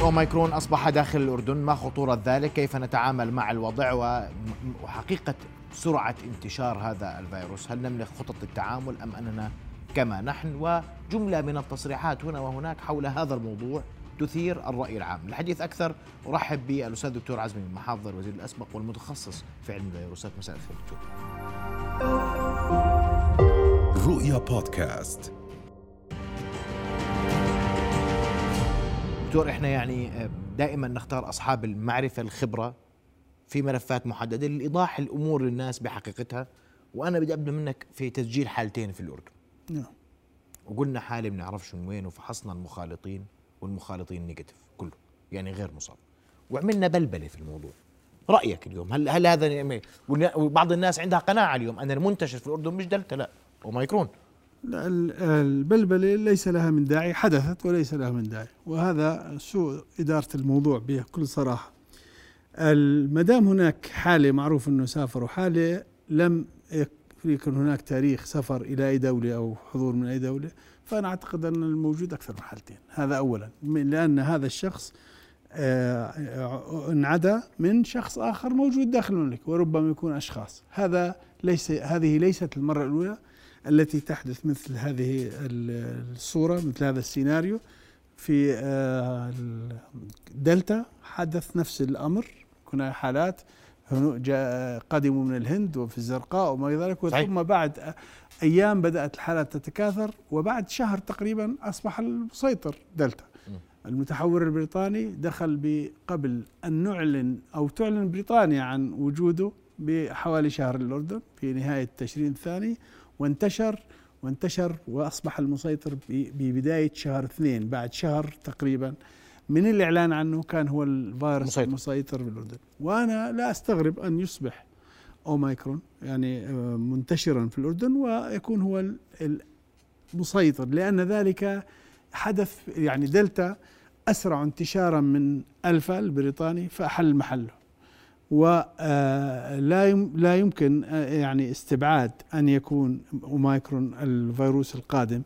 أوميكرون أصبح داخل الأردن ما خطورة ذلك؟ كيف نتعامل مع الوضع وحقيقة سرعة انتشار هذا الفيروس؟ هل نملك خطط للتعامل أم أننا كما نحن؟ وجملة من التصريحات هنا وهناك حول هذا الموضوع تثير الرأي العام. الحديث أكثر أرحب بالأستاذ الدكتور عزمي المحافظ الوزير الأسبق والمتخصص في علم الفيروسات. مساء الخير دكتور. رؤيا بودكاست. دكتور إحنا يعني آه، دائما نختار أصحاب المعرفة الخبرة في ملفات محددة لإيضاح الأمور للناس بحقيقتها. وأنا بدي أبدأ منك في تسجيل حالتين في الأردن. نعم. وقلنا حاله بنعرفش من وين وفحصنا المخالطين والمخالطين negative كله يعني غير مصاب. وعملنا بلبلة في الموضوع. رأيك اليوم هل هل هذا يعني وبعض الناس عندها قناعة اليوم أن المنتشر في الأردن مش دلتا؟ لا. أوميكرون. البلبلة ليس لها من داعي حدثت وليس لها من داعي. وهذا سوء إدارة الموضوع بكل صراحة. ما دام هناك حالة معروف أنه سافر وحالة لم يكن هناك تاريخ سفر إلى أي دولة أو حضور من أي دولة فأنا أعتقد أن الموجود أكثر من حالتين. هذا أولا. لأن هذا الشخص آه، انعدى من شخص آخر موجود داخل المملكة وربما يكون أشخاص. هذا ليس هذه ليست المرة الأولى. التي تحدث مثل هذه الصورة مثل هذا السيناريو. في آه، دلتا حدث نفس الأمر. هناك حالات قدموا من الهند وفي الزرقاء وما إلى ذلك ثم بعد أيام بدأت الحالات تتكاثر وبعد شهر تقريبا أصبح المسيطر دلتا. المتحور البريطاني دخل قبل أن نعلن أو تعلن بريطانيا عن وجوده بحوالي شهر الأردن في نهاية تشرين الثاني. وانتشر وانتشر وأصبح المسيطر ببداية شهر اثنين بعد شهر تقريبا من الإعلان عنه كان هو الفيروس مسيطر. المسيطر بالأردن وأنا لا أستغرب أن يصبح أوميكرون يعني آه، منتشرا في الأردن ويكون هو المسيطر لأن ذلك حدث يعني دلتا أسرع انتشارا من الفا البريطاني فأحل محله ولا آه، لا يمكن آه، يعني استبعاد أن يكون اوميكرون الفيروس القادم.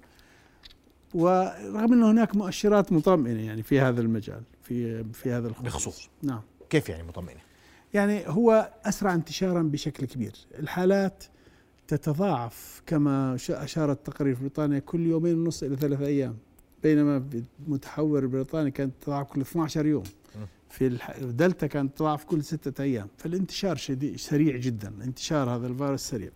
ورغم ان هناك مؤشرات مطمئنة يعني في هذا المجال في في هذا الخصوص. بخصوص. نعم. كيف يعني مطمئنة؟ يعني هو أسرع انتشارا بشكل كبير. الحالات تتضاعف كما اشارت تقارير بريطانيا كل يومين ونص إلى ثلاثة أيام بينما المتحور البريطاني كانت تتضاعف كل 12 يوم. في الدلتا كانت تضاعف كل ستة أيام. فالانتشار شديد سريع جدا. انتشار هذا الفيروس سريع.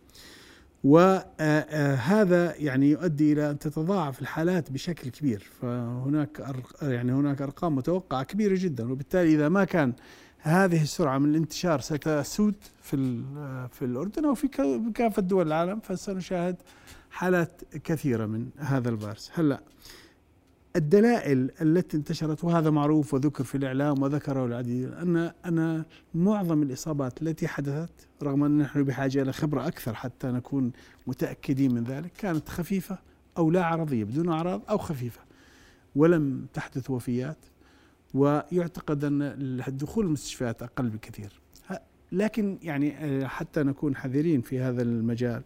وهذا يعني يؤدي إلى أن تتضاعف الحالات بشكل كبير. فهناك يعني هناك أرقام متوقعة كبيرة جدا. وبالتالي إذا ما كان هذه السرعة من الانتشار ستسود في في الأردن أو في كافة دول العالم فسنشاهد حالات كثيرة من هذا الفيروس. هلأ الدلائل التي انتشرت وهذا معروف وذكر في الإعلام وذكره العديد أن أن معظم الإصابات التي حدثت رغم أن نحن بحاجة إلى خبرة أكثر حتى نكون متأكدين من ذلك كانت خفيفة أو لا عرضية بدون أعراض أو خفيفة ولم تحدث وفيات ويعتقد أن الدخول المستشفيات أقل بكثير. لكن يعني آه، حتى نكون حذرين في هذا المجال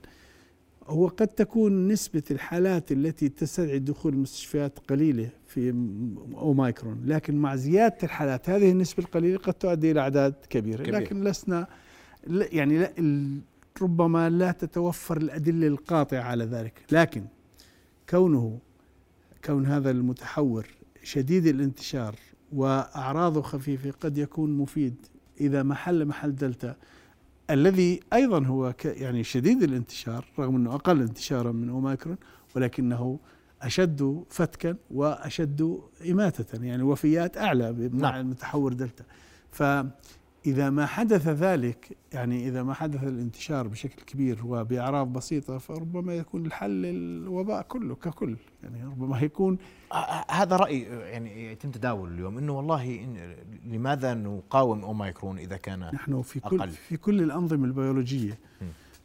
هو قد تكون نسبة الحالات التي تستدعي دخول المستشفيات قليلة في أوميكرون لكن مع زيادة الحالات هذه النسبة القليلة قد تؤدي إلى أعداد كبيرة كبير. لكن لسنا يعني لا ربما لا تتوفر الأدلة القاطعة على ذلك لكن كونه كون هذا المتحور شديد الانتشار وأعراضه خفيفة قد يكون مفيد إذا محل محل دلتا الذي أيضا هو يعني شديد الانتشار رغم إنه أقل انتشارا من اوميكرون ولكنه أشد فتكا وأشد إماتة يعني وفيات أعلى مع نعم. المتحور دلتا ف إذا ما حدث ذلك يعني إذا ما حدث الانتشار بشكل كبير وبأعراض بسيطة فربما يكون الحل الوباء كله ككل. يعني ربما يكون هذا رأي يعني يتم تداول اليوم أنه والله إن لماذا نقاوم أوميكرون إذا كان نحن في كل أقل؟ في كل الأنظمة البيولوجية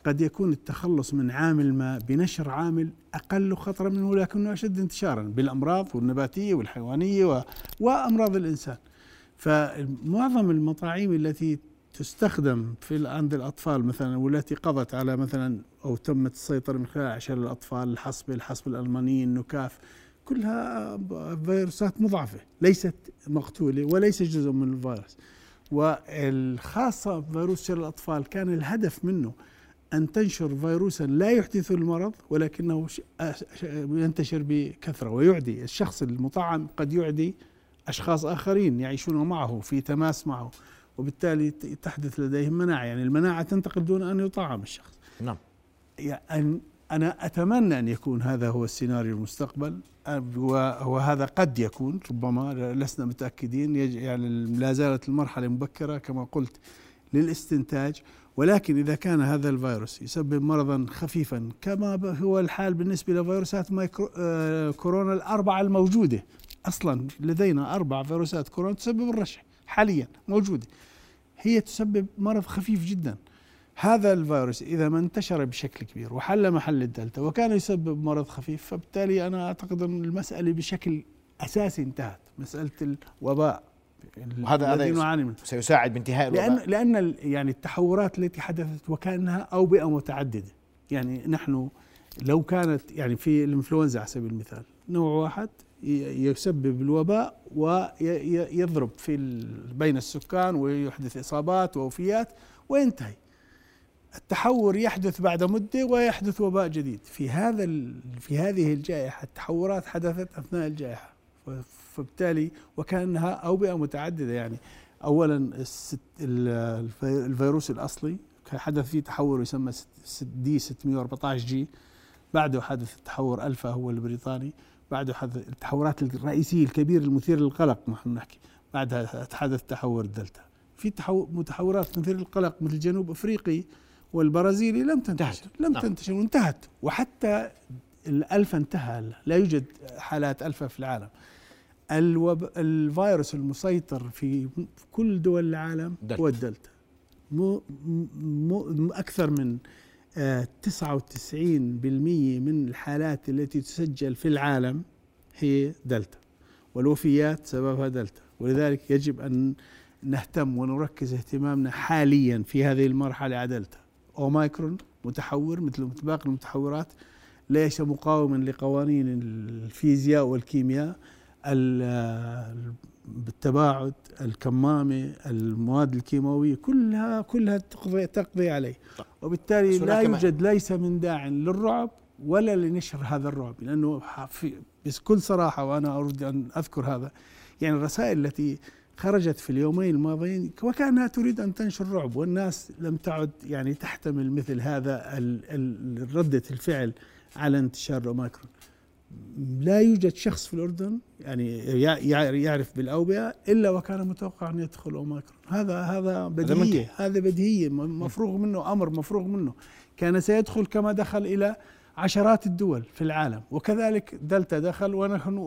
قد يكون التخلص من عامل ما بنشر عامل أقل خطرا منه ولكنه أشد انتشارا بالأمراض والنباتية والحيوانية وأمراض الإنسان. فمعظم المطاعيم التي تستخدم في عند الأطفال مثلا والتي قضت على مثلا أو تمت السيطرة من خلال اعشار الأطفال الحصبة الحصبة الألمانية النكاف كلها فيروسات مضاعفة ليست مقتولة وليس جزء من الفيروس. والخاصة بفيروس شلل الأطفال كان الهدف منه أن تنشر فيروسا لا يحدث المرض ولكنه ينتشر بكثرة ويعدي. الشخص المطعم قد يعدي أشخاص آخرين يعيشون معه في تماس معه وبالتالي تحدث لديهم مناعة. يعني المناعة تنتقل دون أن يطعم الشخص. نعم. يعني أنا أتمنى أن يكون هذا هو السيناريو المستقبل. وهذا قد يكون ربما لسنا متأكدين. يعني لا زالت المرحلة مبكرة كما قلت للاستنتاج. ولكن إذا كان هذا الفيروس يسبب مرضا خفيفا كما هو الحال بالنسبة لفيروسات مايكرو آه كورونا الأربعة الموجودة أصلا لدينا أربع فيروسات كورونا تسبب الرشح حاليا موجودة. هي تسبب مرض خفيف جدا. هذا الفيروس إذا ما انتشر بشكل كبير وحل محل الدلتا وكان يسبب مرض خفيف فبالتالي أنا أعتقد أن المسألة بشكل أساسي انتهت. مسألة الوباء وهذا هذا سيساعد بانتهاء الوباء. لأن لأن يعني التحورات التي حدثت وكأنها أوبئة متعددة. يعني نحن لو كانت يعني في الإنفلونزا على سبيل المثال نوع واحد يسبب الوباء ويضرب في بين السكان ويحدث إصابات ووفيات وينتهي. التحور يحدث بعد مدة ويحدث وباء جديد. في هذا في هذه الجائحة التحورات حدثت أثناء الجائحة. فبالتالي وكأنها أوبئة متعددة يعني. اولا الفيروس الأصلي حدث فيه تحور يسمى دي 614 جي بعده حدث التحور ألفا هو البريطاني. حدث التحورات الرئيسية الكبيرة المثيرة للقلق نحن نحكي بعدها حدث تحور الدلتا في متحورات مثيرة للقلق مثل جنوب أفريقي والبرازيلي لم تنتشر. لم نعم. تنتشر وانتهت وحتى الألفا انتهى. لا يوجد حالات ألفا في العالم. الوب... الفيروس المسيطر في كل دول العالم دلتا. هو الدلتا. مو... مو... أكثر من 99% آه، من الحالات التي تسجل في العالم هي دلتا والوفيات سببها دلتا. ولذلك يجب أن نهتم ونركز اهتمامنا حاليا في هذه المرحلة على دلتا. أوميكرون متحور مثل باقي المتحورات ليس مقاوما لقوانين الفيزياء والكيمياء بالتباعد الكمامة المواد الكيماوية كلها كلها تقضي, تقضي عليه وبالتالي لا يوجد ليس من داع للرعب ولا لنشر هذا الرعب لأنه في بكل صراحة وأنا أريد أن أذكر هذا يعني الرسائل التي خرجت في اليومين الماضيين وكانها تريد أن تنشر رعب والناس لم تعد يعني تحتمل مثل هذا ردة الفعل على انتشار الأوميكرون. لا يوجد شخص في الأردن يعني يعرف بالأوبئة إلا وكان متوقع أن يدخل أوميكرون، هذا هذا بديهيه هذا بديهيه مفروغ منه أمر مفروغ منه، كان سيدخل كما دخل إلى عشرات الدول في العالم وكذلك دلتا دخل ونحن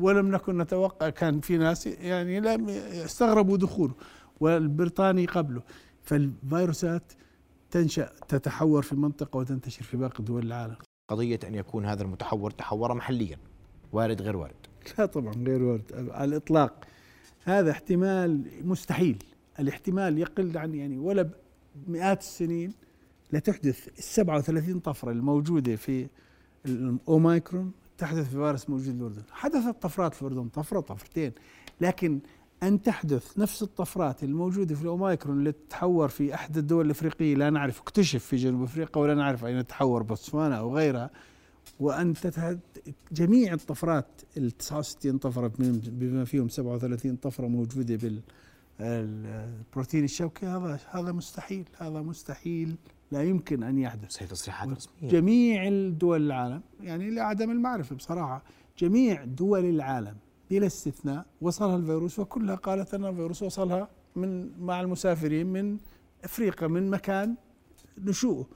ولم نكن نتوقع كان في ناس يعني لم استغربوا دخوله والبريطاني قبله. فالفيروسات تنشأ تتحور في منطقة وتنتشر في باقي دول العالم. قضية أن يكون هذا المتحور تحور محليا وارد غير وارد. لا طبعا غير وارد. على الإطلاق. هذا احتمال مستحيل. الاحتمال يقل عن يعني ولا مئات السنين. لتحدث ال 37 طفرة الموجودة في الأوميكرون تحدث في فيروس موجود في الأردن. حدثت طفرات في الأردن طفرة طفرتين. لكن أن تحدث نفس الطفرات الموجودة في الأوميكرون اللي تتحور في أحد الدول الأفريقية لا نعرف اكتشف في جنوب أفريقيا ولا نعرف أين تحور بوتسوانا أو غيرها وأن تتهد جميع الطفرات ال 69 طفرة بما فيهم 37 طفرة موجودة بالبروتين الشوكي هذا هذا مستحيل هذا مستحيل لا يمكن أن يحدث. هي تصريحات رسمية. جميع الدول العالم يعني لعدم المعرفة بصراحة جميع دول العالم بلا استثناء وصلها الفيروس وكلها قالت أن الفيروس وصلها من مع المسافرين من أفريقيا من مكان نشوءه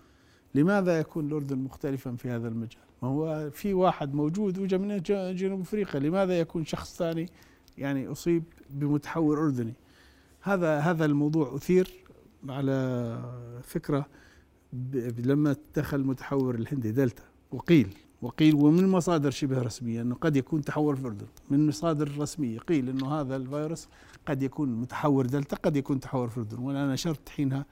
لماذا يكون الأردن مختلفا في هذا المجال؟ ما هو في واحد موجود وجا من جنوب أفريقيا لماذا يكون شخص ثاني يعني أصيب بمتحور أردني؟ هذا هذا الموضوع أثير على فكرة لما دخل المتحور الهندي دلتا وقيل وقيل ومن مصادر شبه رسمية إنه قد يكون تحور في الأردن. من مصادر رسمية قيل إنه هذا الفيروس قد يكون متحور دلتا قد يكون تحور في الأردن. وأنا نشرت حينها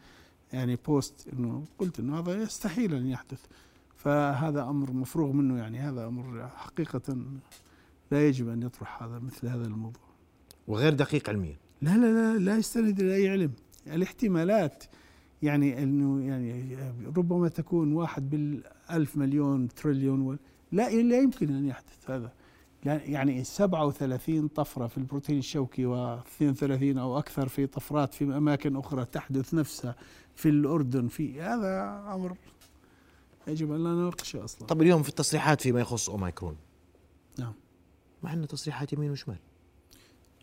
يعني post إنه قلت إنه هذا يستحيل أن يحدث. فهذا أمر مفروغ منه يعني هذا أمر حقيقة لا يجب أن يطرح هذا مثل هذا الموضوع. وغير دقيق علميا. لا لا لا لا يستند إلى أي علم. الاحتمالات يعني إنه يعني ربما تكون واحد بالألف مليون تريليون لا لا يمكن أن يحدث هذا. يعني 37 طفرة في البروتين الشوكي و32 أو أكثر في طفرات في أماكن أخرى تحدث نفسها في الأردن. في هذا أمر يجب أن لا نناقشه أصلا. طب اليوم في التصريحات فيما يخص أوميكرون؟ نعم. مع أنه تصريحات يمين وشمال.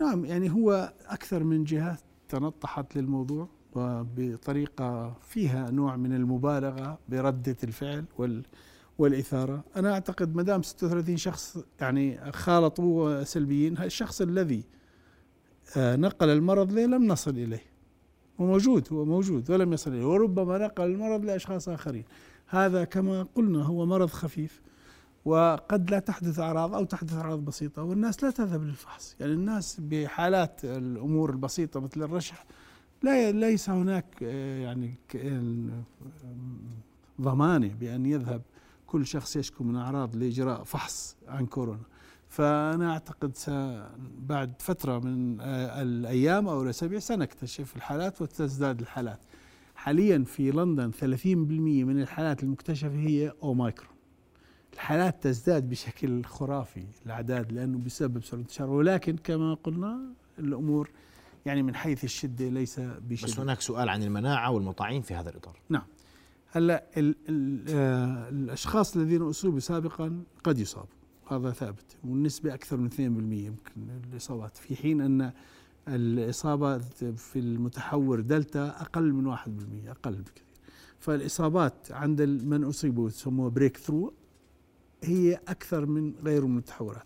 نعم يعني هو أكثر من جهات تنطحت للموضوع. وبطريقة فيها نوع من المبالغة بردة الفعل وال والإثارة. أنا أعتقد ما دام 36 شخص يعني خالطوا سلبيين الشخص الذي آه، نقل المرض له لم نصل إليه. هو موجود هو موجود ولم يصل إليه وربما نقل المرض لأشخاص آخرين. هذا كما قلنا هو مرض خفيف وقد لا تحدث أعراض أو تحدث أعراض بسيطة والناس لا تذهب للفحص. يعني الناس بحالات الأمور البسيطة مثل الرشح لا ليس هناك آه، يعني ضمانه بأن يذهب. كل شخص يشكو من أعراض لإجراء فحص عن كورونا. فأنا أعتقد بعد فترة من آه، الأيام أو الأسابيع سنكتشف الحالات وتزداد الحالات. حاليا في لندن 30% من الحالات المكتشفة هي أوميكرون. الحالات تزداد بشكل خرافي الأعداد لأنه بسبب سرعة الانتشار. ولكن كما قلنا الأمور يعني من حيث الشدة ليس بشدة. بس هناك سؤال عن المناعة والمطاعيم في هذا الإطار. نعم. هلأ آه، الأشخاص الذين أصيبوا سابقا قد يصابوا. هذا ثابت. والنسبة أكثر من 2% يمكن الإصابات. في حين أن الإصابة في المتحور دلتا أقل من 1% أقل بكثير. فالإصابات عند من أصيبوا يسموها breakthrough هي أكثر من غير المتحورات.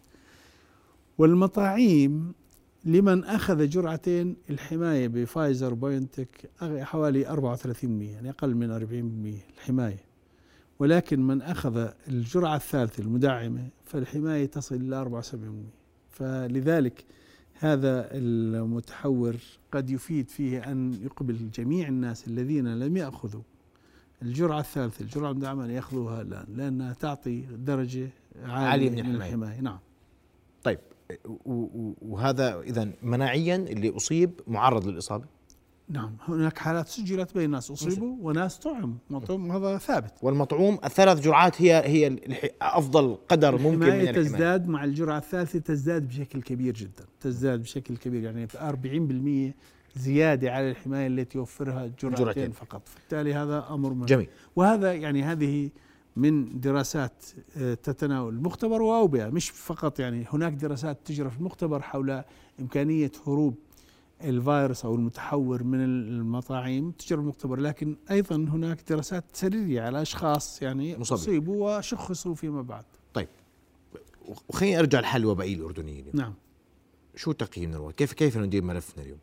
والمطاعيم لمن أخذ جرعتين الحماية بفايزر بايونتك حوالي 34% يعني أقل من 40% الحماية ولكن من أخذ الجرعة الثالثة المدعمة فالحماية تصل إلى 74% فلذلك هذا المتحور قد يفيد فيه أن يقبل جميع الناس الذين لم يأخذوا الجرعة الثالثة الجرعة المدعمة أن يأخذوها الآن لأنها تعطي درجة عالية من, من الحماية. نعم. طيب وهذا إذا مناعيا اللي أصيب معرض للإصابة. نعم. هناك حالات سجلت بين ناس أصيبوا وناس طعموا مطعوم هذا ثابت. والمطعوم الثلاث جرعات هي هي أفضل قدر ممكن من الحماية. تزداد مع الجرعة الثالثة تزداد بشكل كبير جدا. تزداد بشكل كبير. يعني 40% زيادة على الحماية التي يوفرها الجرعتين فقط. بالتالي هذا أمر مهم. جميل. وهذا يعني هذه من دراسات آه، تتناول المختبر واوبئه مش فقط يعني هناك دراسات تجرى في المختبر حول إمكانية هروب الفيروس أو المتحور من المطاعم تجرى المختبر لكن أيضا هناك دراسات سريريه على أشخاص يعني مصابين. أصيبوا وشخصوا فيما بعد. طيب. وخليني أرجع لحل الوبائيه الاردنيه اليوم. نعم. شو تقييمنا كيف كيف ندير ملفنا اليوم؟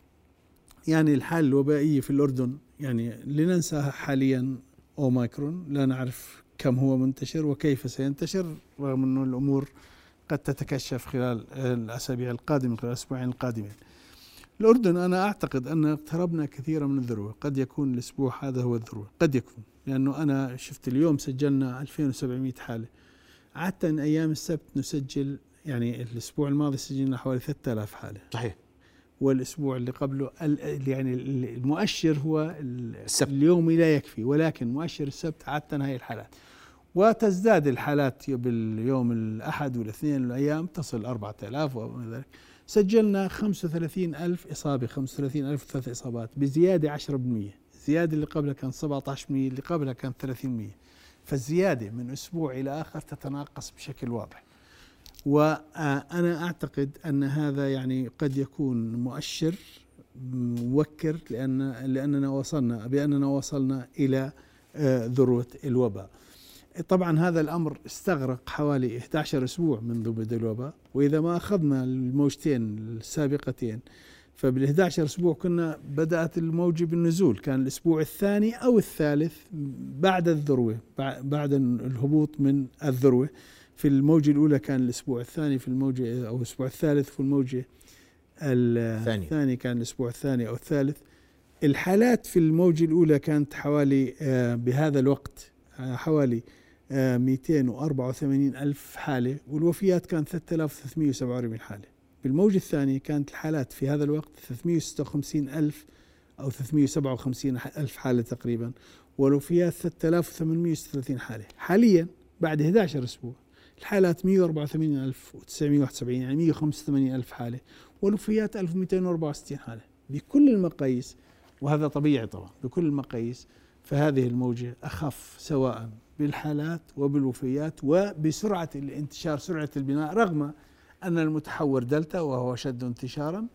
يعني الحالة الوبائية في الأردن يعني لننسى حاليا أوميكرون لا نعرف كم هو منتشر وكيف سينتشر رغم أن الأمور قد تتكشف خلال الأسابيع القادمة خلال الأسبوعين القادمين. الأردن أنا أعتقد أن اقتربنا كثيرا من الذروة. قد يكون الأسبوع هذا هو الذروة. قد يكون لأنه أنا شفت اليوم سجلنا 2700 حالة. عادة أيام السبت نسجل يعني الأسبوع الماضي سجلنا حوالي 3000 حالة. صحيح. والأسبوع اللي قبله يعني المؤشر هو السبت. اليومي لا يكفي ولكن مؤشر السبت عادة هاي الحالات. وتزداد الحالات باليوم الأحد والاثنين الأيام تصل 4000 وما ذلك. سجلنا 35 ألف إصابة 35 ألف ثلاث إصابات بزيادة 10% الزيادة اللي قبلها كان 17% اللي قبلها كان 30% فالزيادة من أسبوع إلى آخر تتناقص بشكل واضح. وأنا أعتقد أن هذا يعني قد يكون مؤشر موكر لأن لأننا وصلنا بأننا وصلنا إلى آه، ذروة الوباء. طبعا هذا الأمر استغرق حوالي 11 أسبوع منذ بدء الوباء وإذا ما أخذنا الموجتين السابقتين فبال 11 أسبوع كنا بدأت الموجه بالنزول. كان الأسبوع الثاني أو الثالث بعد الذروة بعد الهبوط من الذروة. في الموجة الأولى كان الأسبوع الثاني في الموجة أو الأسبوع الثالث في الموجة الثاني. الثاني كان الأسبوع الثاني أو الثالث. الحالات في الموجة الأولى كانت حوالي آه، بهذا الوقت آه، حوالي 284 آه، ألف حالة والوفيات كانت 3347 حالة. بالموجة الثانية كانت الحالات في هذا الوقت 356 ألف أو 357 ألف حالة تقريبا والوفيات 3836 حالة. حاليا بعد 11 أسبوع. الحالات 184971 يعني 185 ألف حالة والوفيات 1264 حالة. بكل المقاييس وهذا طبيعي طبعا بكل المقاييس فهذه الموجة أخف سواء بالحالات وبالوفيات وبسرعة الانتشار سرعة البناء رغم أن المتحور دلتا وهو أشد انتشارا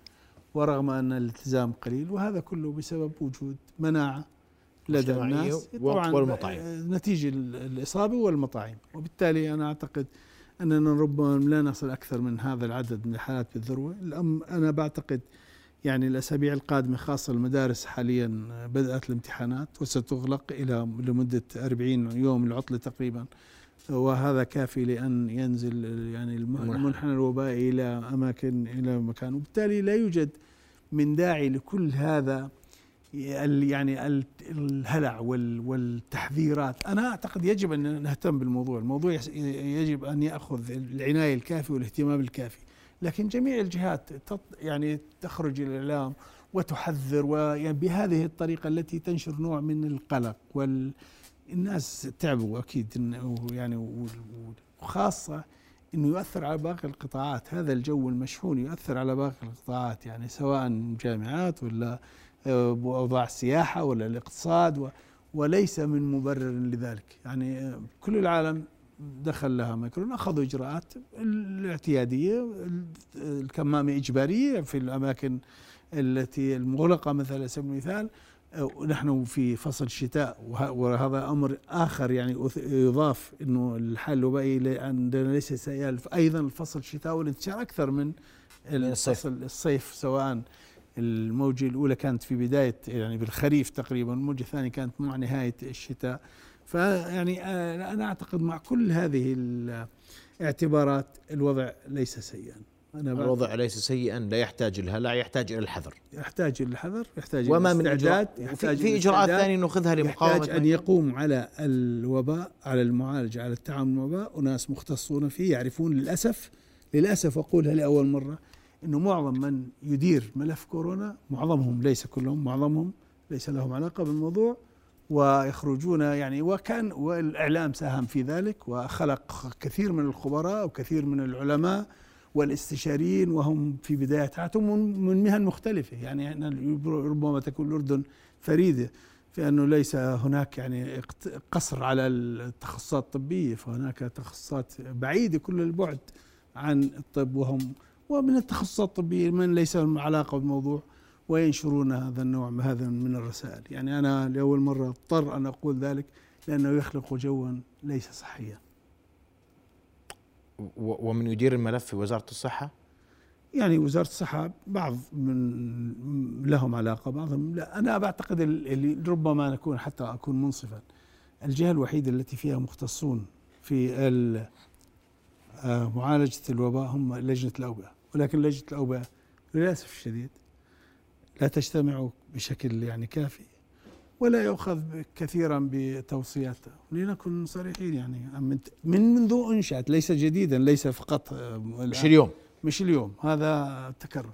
ورغم أن الالتزام قليل وهذا كله بسبب وجود مناعة لدى الناس. والمطاعم. نتيجة الإصابة والمطاعم. وبالتالي أنا أعتقد أننا ربما لا نصل أكثر من هذا العدد من الحالات بالذروة أنا بعتقد يعني الأسابيع القادمة خاصة المدارس حاليا بدأت الامتحانات وستغلق إلى لمدة 40 يوم العطلة تقريبا. وهذا كافي لأن ينزل يعني المنحنى الوبائي إلى أماكن إلى مكان. وبالتالي لا يوجد من داعي لكل هذا يعني الهلع والتحذيرات. أنا أعتقد يجب أن نهتم بالموضوع. الموضوع يجب أن يأخذ العناية الكافية والاهتمام الكافي. لكن جميع الجهات يعني تخرج الإعلام وتحذر وبهذه الطريقة التي تنشر نوع من القلق والناس تعبوا أكيد. يعني وخاصة إنه يؤثر على باقي القطاعات. هذا الجو المشحون يؤثر على باقي القطاعات. يعني سواء جامعات ولا آه، اوضاع السياحة ولا الاقتصاد وليس من مبرر لذلك. يعني كل العالم دخل لها ميكرون أخذوا إجراءات الاعتيادية الكمامة إجبارية في الأماكن التي المغلقة مثلا على سبيل المثال. نحن في فصل الشتاء وهذا أمر آخر يعني يضاف إنه الحال الوبائي عندنا ليس سيال. أيضا الفصل الشتاء والانتشار أكثر من الصيف. الصيف سواء. الموجة الأولى كانت في بداية يعني بالخريف تقريبا الموجه الثانية كانت مع نهاية الشتاء. فيعني آه، أنا أعتقد مع كل هذه الاعتبارات الوضع ليس سيئا. أنا الوضع ليس سيئا لا يحتاج الهلع يحتاج إلى الحذر. يحتاج إلى الحذر يحتاج وما من اجراءات يحتاج في إجراءات ثانية ناخذها لمقاومة يحتاج ان يقوم على الوباء على المعالجة على التعامل مع الوباء. وناس مختصون فيه يعرفون للأسف للأسف أقولها لأول مرة إنه معظم من يدير ملف كورونا معظمهم ليس كلهم معظمهم ليس لهم علاقة بالموضوع ويخرجون يعني وكان والإعلام ساهم في ذلك وخلق كثير من الخبراء وكثير من العلماء والاستشاريين وهم في بداية حياتهم من مهن مختلفة. يعني ربما تكون الأردن فريدة في أنه ليس هناك يعني قصر على التخصصات الطبية فهناك تخصصات بعيدة كل البعد عن الطب وهم ومن التخصصات الطبية من ليس لهم علاقة بالموضوع وينشرون هذا النوع هذا من الرسائل. يعني أنا لأول مرة أضطر أن أقول ذلك لأنه يخلق جوا ليس صحيا. ومن يدير الملف في وزارة الصحة؟ يعني وزارة الصحة بعض من لهم علاقة بعضهم لا أنا بعتقد اللي ربما نكون حتى أكون منصفا الجهة الوحيدة التي فيها مختصون في آه، معالجة الوباء هم لجنة الأوبئة. ولكن لجنة الأوبئة للأسف الشديد لا تجتمع بشكل يعني كافي ولا يؤخذ كثيرا بتوصياته لنكن صريحين يعني من منذ أنشأت ليس جديدا ليس فقط آه، مش اليوم. مش اليوم. هذا تكرر.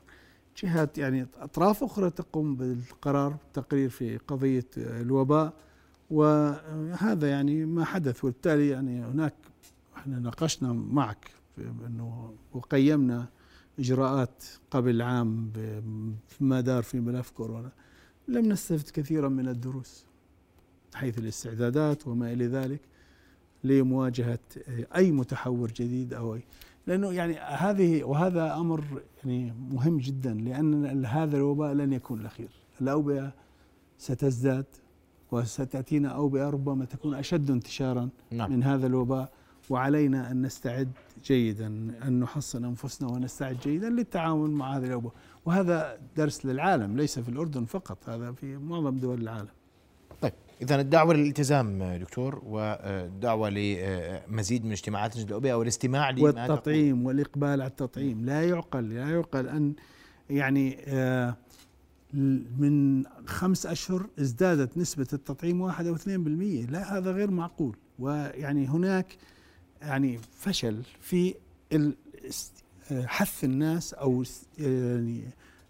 جهات يعني أطراف أخرى تقوم بالقرار التقرير في قضية الوباء. وهذا يعني ما حدث وبالتالي يعني هناك إحنا ناقشنا معك إنه وقيمنا إجراءات قبل عام فيما دار في ملف كورونا. لم نستفد كثيرا من الدروس حيث الاستعدادات وما إلى ذلك لمواجهة أي متحور جديد أو أي. لأنه يعني هذه وهذا أمر يعني مهم جدا لأن هذا الوباء لن يكون الأخير. الأوبئة ستزداد وستأتينا أوبئة ربما تكون أشد انتشارا نعم. من هذا الوباء. وعلينا أن نستعد جيدا أن نحصن أنفسنا ونستعد جيدا للتعامل مع هذه الأوبئة. وهذا درس للعالم ليس في الأردن فقط هذا في معظم دول العالم. طيب إذا الدعوة للالتزام دكتور والدعوة لمزيد من اجتماعات لجنة الأوبئة والاستماع والتطعيم والإقبال على التطعيم. لا يعقل لا يعقل أن يعني آه، من خمس أشهر ازدادت نسبة التطعيم واحد أو اثنين بالمية. لا هذا غير معقول. ويعني هناك يعني فشل في حث الناس أو يعني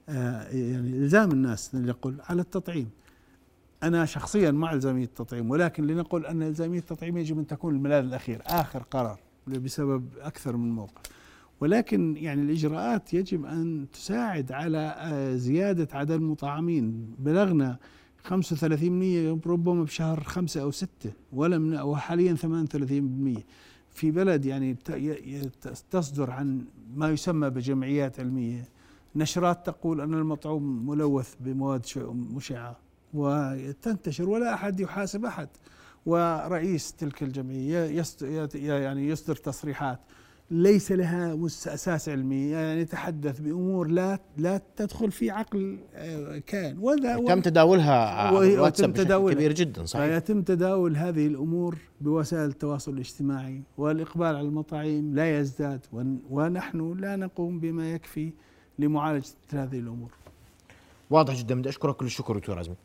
يعني إلزام الناس لنقول على التطعيم. أنا شخصيا مع إلزامية التطعيم ولكن لنقول أن إلزامية التطعيم يجب أن تكون الملاذ الأخير آخر قرار بسبب أكثر من موقف. ولكن يعني الإجراءات يجب أن تساعد على زيادة عدد المطعمين. بلغنا 35% ربما بشهر خمسة أو ستة ولم وحاليا 38% في بلد يعني تصدر عن ما يسمى بجمعيات علمية. نشرات تقول أن المطعوم ملوث بمواد مشعة وتنتشر ولا أحد يحاسب أحد. ورئيس تلك الجمعية يعني يصدر تصريحات. ليس لها أساس علمي يعني يتحدث بأمور لا لا تدخل في عقل آه، كان ولا تم تداولها ويتم تداولها كبير جدا صحيح. يتم تداول هذه الأمور بوسائل التواصل الاجتماعي والإقبال على المطاعيم لا يزداد ونحن لا نقوم بما يكفي لمعالجة هذه الأمور. واضح جدا بدي أشكرك كل الشكر دكتور عزمي.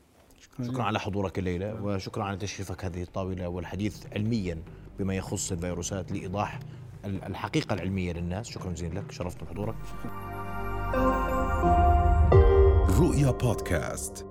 شكرا, شكرا على حضورك الليلة وشكرا على تشريفك هذه الطاولة والحديث علميا بما يخص الفيروسات لإيضاح الحقيقة العلمية للناس. شكرا جزيلا لك شرفت بحضورك. رؤيا بودكاست.